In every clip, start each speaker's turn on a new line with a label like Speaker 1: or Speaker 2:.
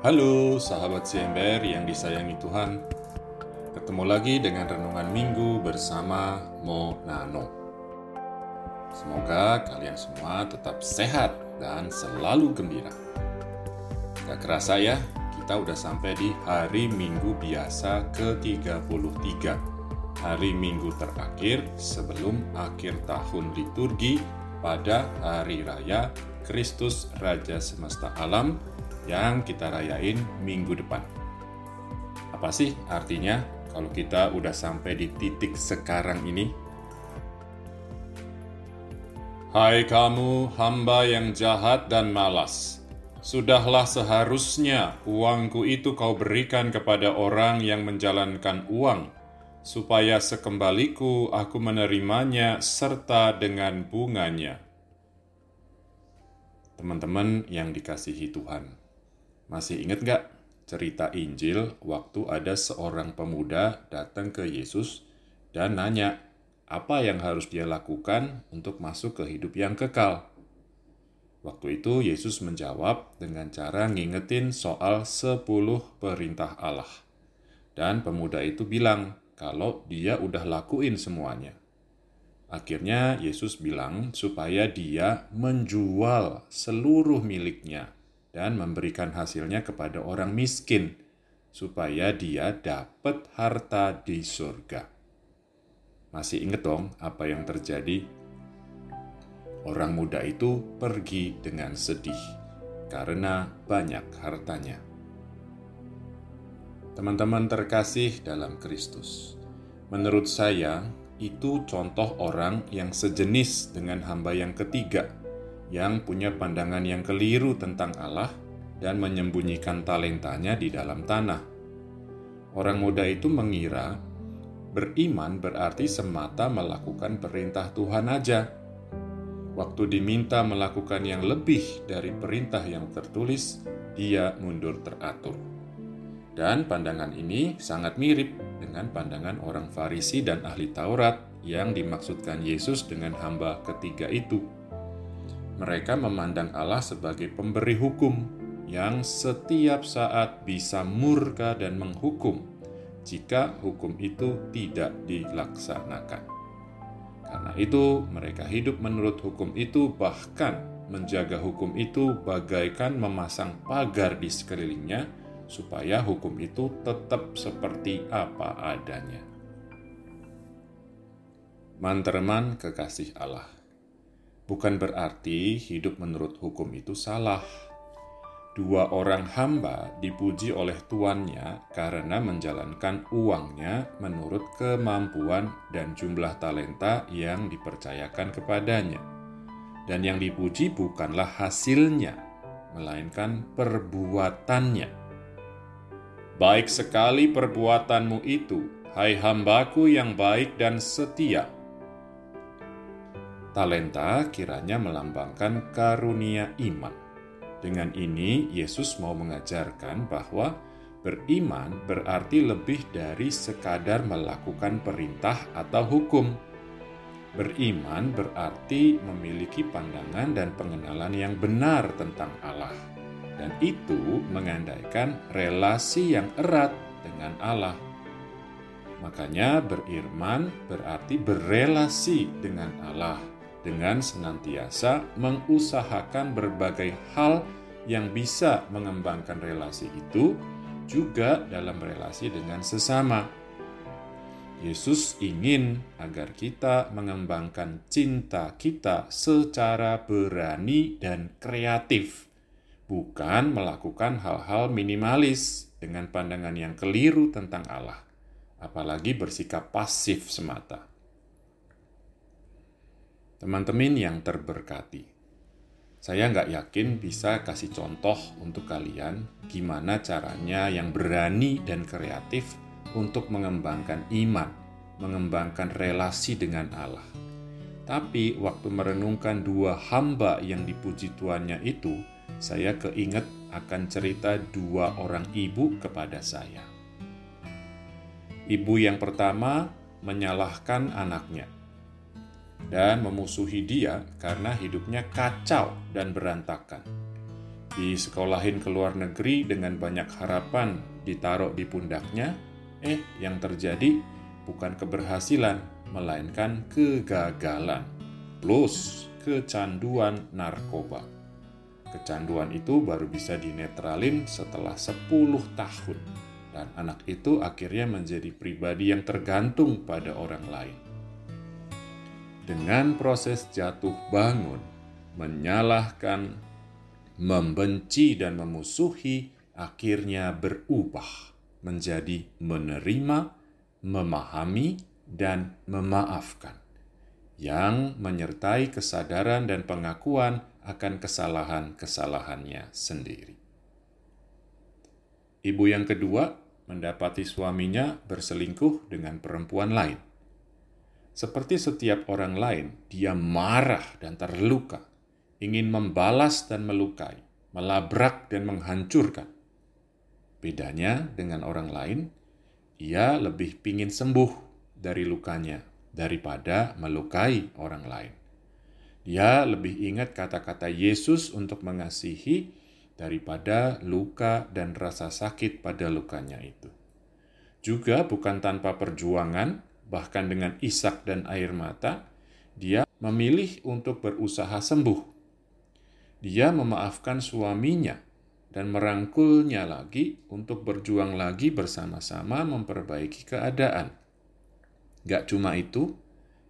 Speaker 1: Halo sahabat CMBR yang disayangi Tuhan. Ketemu lagi dengan Renungan Minggu bersama Mo Nano. Semoga kalian semua tetap sehat dan selalu gembira. Gak kerasa ya, kita udah sampai di hari Minggu biasa ke-33 Hari Minggu terakhir sebelum akhir tahun liturgi pada Hari Raya Kristus Raja Semesta Alam yang kita rayain minggu depan. Apa sih artinya kalau kita udah sampai di titik sekarang ini? Hai kamu hamba yang jahat dan malas. Sudahlah seharusnya uangku itu kau berikan kepada orang yang menjalankan uang, supaya sekembaliku aku menerimanya serta dengan bunganya. Teman-teman yang dikasihi Tuhan, masih ingat gak cerita Injil waktu ada seorang pemuda datang ke Yesus dan nanya apa yang harus dia lakukan untuk masuk ke hidup yang kekal? Waktu itu Yesus menjawab dengan cara ngingetin soal sepuluh perintah Allah. Dan pemuda itu bilang kalau dia udah lakuin semuanya. Akhirnya Yesus bilang supaya dia menjual seluruh miliknya dan memberikan hasilnya kepada orang miskin, supaya dia dapat harta di surga. Masih inget dong apa yang terjadi? Orang muda itu pergi dengan sedih karena banyak hartanya. Teman-teman terkasih dalam Kristus, menurut saya itu contoh orang yang sejenis dengan hamba yang ketiga yang punya pandangan yang keliru tentang Allah dan menyembunyikan talentanya di dalam tanah. Orang muda itu mengira beriman berarti semata melakukan perintah Tuhan aja. Waktu diminta melakukan yang lebih dari perintah yang tertulis, dia mundur teratur. Dan pandangan ini sangat mirip dengan pandangan orang Farisi dan ahli Taurat yang dimaksudkan Yesus dengan hamba ketiga itu mereka memandang Allah sebagai pemberi hukum yang setiap saat bisa murka dan menghukum jika hukum itu tidak dilaksanakan. Karena itu, mereka hidup menurut hukum itu, bahkan menjaga hukum itu bagaikan memasang pagar di sekelilingnya, supaya hukum itu tetap seperti apa adanya. Manterman kekasih Allah bukan berarti hidup menurut hukum itu salah. Dua orang hamba dipuji oleh tuannya karena menjalankan uangnya menurut kemampuan dan jumlah talenta yang dipercayakan kepadanya. Dan yang dipuji bukanlah hasilnya, melainkan perbuatannya. Baik sekali perbuatanmu itu, hai hambaku yang baik dan setia Talenta kiranya melambangkan karunia iman. Dengan ini, Yesus mau mengajarkan bahwa beriman berarti lebih dari sekadar melakukan perintah atau hukum. Beriman berarti memiliki pandangan dan pengenalan yang benar tentang Allah, dan itu mengandaikan relasi yang erat dengan Allah. Makanya, beriman berarti berelasi dengan Allah dengan senantiasa mengusahakan berbagai hal yang bisa mengembangkan relasi itu juga dalam relasi dengan sesama. Yesus ingin agar kita mengembangkan cinta kita secara berani dan kreatif, bukan melakukan hal-hal minimalis dengan pandangan yang keliru tentang Allah, apalagi bersikap pasif semata. Teman-teman yang terberkati, saya nggak yakin bisa kasih contoh untuk kalian gimana caranya yang berani dan kreatif untuk mengembangkan iman, mengembangkan relasi dengan Allah. Tapi waktu merenungkan dua hamba yang dipuji tuannya itu, saya keinget akan cerita dua orang ibu kepada saya. Ibu yang pertama menyalahkan anaknya dan memusuhi dia karena hidupnya kacau dan berantakan. disekolahin ke luar negeri dengan banyak harapan ditaruh di pundaknya, eh yang terjadi bukan keberhasilan, melainkan kegagalan, plus kecanduan narkoba. Kecanduan itu baru bisa dinetralin setelah 10 tahun dan anak itu akhirnya menjadi pribadi yang tergantung pada orang lain. Dengan proses jatuh bangun, menyalahkan, membenci dan memusuhi akhirnya berubah menjadi menerima, memahami, dan memaafkan yang menyertai kesadaran dan pengakuan akan kesalahan-kesalahannya sendiri. Ibu yang kedua mendapati suaminya berselingkuh dengan perempuan lain. Seperti setiap orang lain, dia marah dan terluka, ingin membalas dan melukai, melabrak dan menghancurkan. Bedanya dengan orang lain, ia lebih ingin sembuh dari lukanya daripada melukai orang lain. Dia lebih ingat kata-kata Yesus untuk mengasihi daripada luka dan rasa sakit pada lukanya itu. Juga bukan tanpa perjuangan, bahkan dengan isak dan air mata, dia memilih untuk berusaha sembuh. Dia memaafkan suaminya dan merangkulnya lagi untuk berjuang lagi bersama-sama memperbaiki keadaan. Gak cuma itu,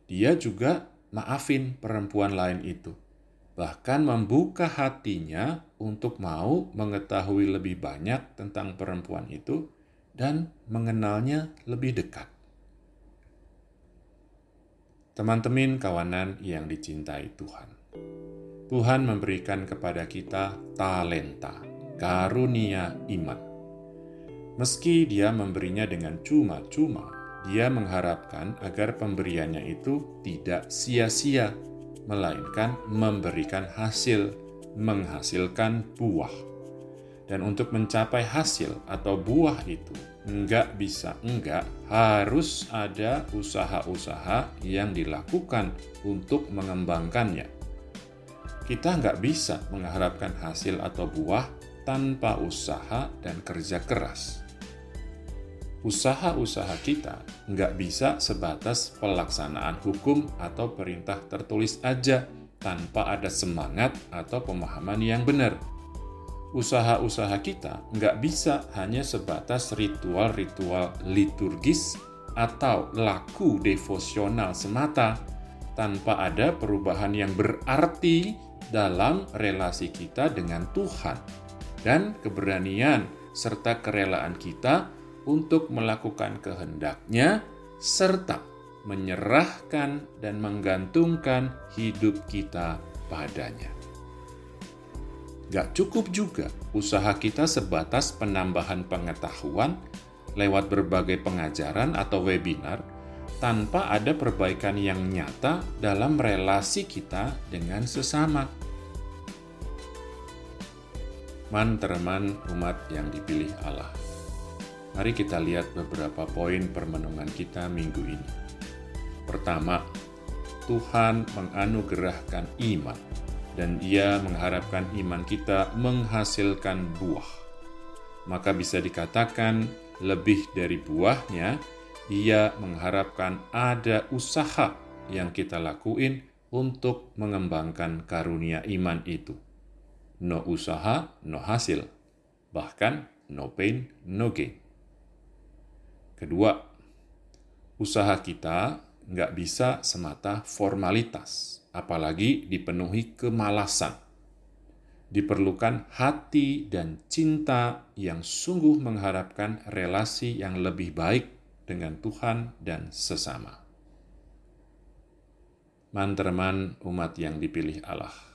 Speaker 1: dia juga maafin perempuan lain itu bahkan membuka hatinya untuk mau mengetahui lebih banyak tentang perempuan itu dan mengenalnya lebih dekat. Teman-teman kawanan yang dicintai Tuhan. Tuhan memberikan kepada kita talenta, karunia iman. Meski dia memberinya dengan cuma-cuma, dia mengharapkan agar pemberiannya itu tidak sia-sia melainkan memberikan hasil, menghasilkan buah. Dan untuk mencapai hasil atau buah itu, enggak bisa enggak, harus ada usaha-usaha yang dilakukan untuk mengembangkannya. Kita enggak bisa mengharapkan hasil atau buah tanpa usaha dan kerja keras usaha-usaha kita nggak bisa sebatas pelaksanaan hukum atau perintah tertulis aja tanpa ada semangat atau pemahaman yang benar. Usaha-usaha kita nggak bisa hanya sebatas ritual-ritual liturgis atau laku devosional semata tanpa ada perubahan yang berarti dalam relasi kita dengan Tuhan dan keberanian serta kerelaan kita untuk melakukan kehendaknya serta menyerahkan dan menggantungkan hidup kita padanya. Gak cukup juga usaha kita sebatas penambahan pengetahuan lewat berbagai pengajaran atau webinar tanpa ada perbaikan yang nyata dalam relasi kita dengan sesama. Man-teman umat yang dipilih Allah. Mari kita lihat beberapa poin permenungan kita minggu ini. Pertama, Tuhan menganugerahkan iman dan Ia mengharapkan iman kita menghasilkan buah. Maka bisa dikatakan lebih dari buahnya, Ia mengharapkan ada usaha yang kita lakuin untuk mengembangkan karunia iman itu. No usaha, no hasil. Bahkan no pain, no gain. Kedua, usaha kita nggak bisa semata formalitas, apalagi dipenuhi kemalasan. Diperlukan hati dan cinta yang sungguh mengharapkan relasi yang lebih baik dengan Tuhan dan sesama. Manterman umat yang dipilih Allah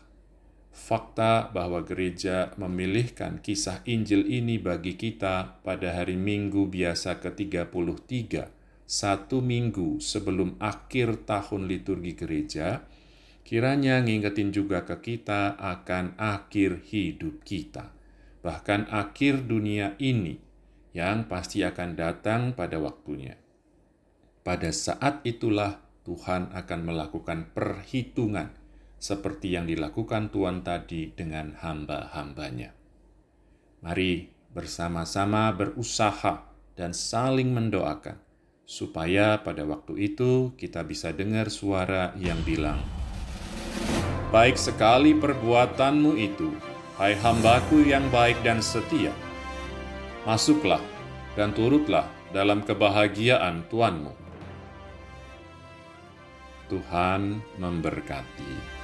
Speaker 1: fakta bahwa gereja memilihkan kisah Injil ini bagi kita pada hari Minggu biasa ke-33, satu minggu sebelum akhir tahun liturgi gereja, kiranya ngingetin juga ke kita akan akhir hidup kita, bahkan akhir dunia ini yang pasti akan datang pada waktunya. Pada saat itulah Tuhan akan melakukan perhitungan seperti yang dilakukan Tuhan tadi dengan hamba-hambanya. Mari bersama-sama berusaha dan saling mendoakan, supaya pada waktu itu kita bisa dengar suara yang bilang, Baik sekali perbuatanmu itu, hai hambaku yang baik dan setia. Masuklah dan turutlah dalam kebahagiaan Tuhanmu. Tuhan memberkati.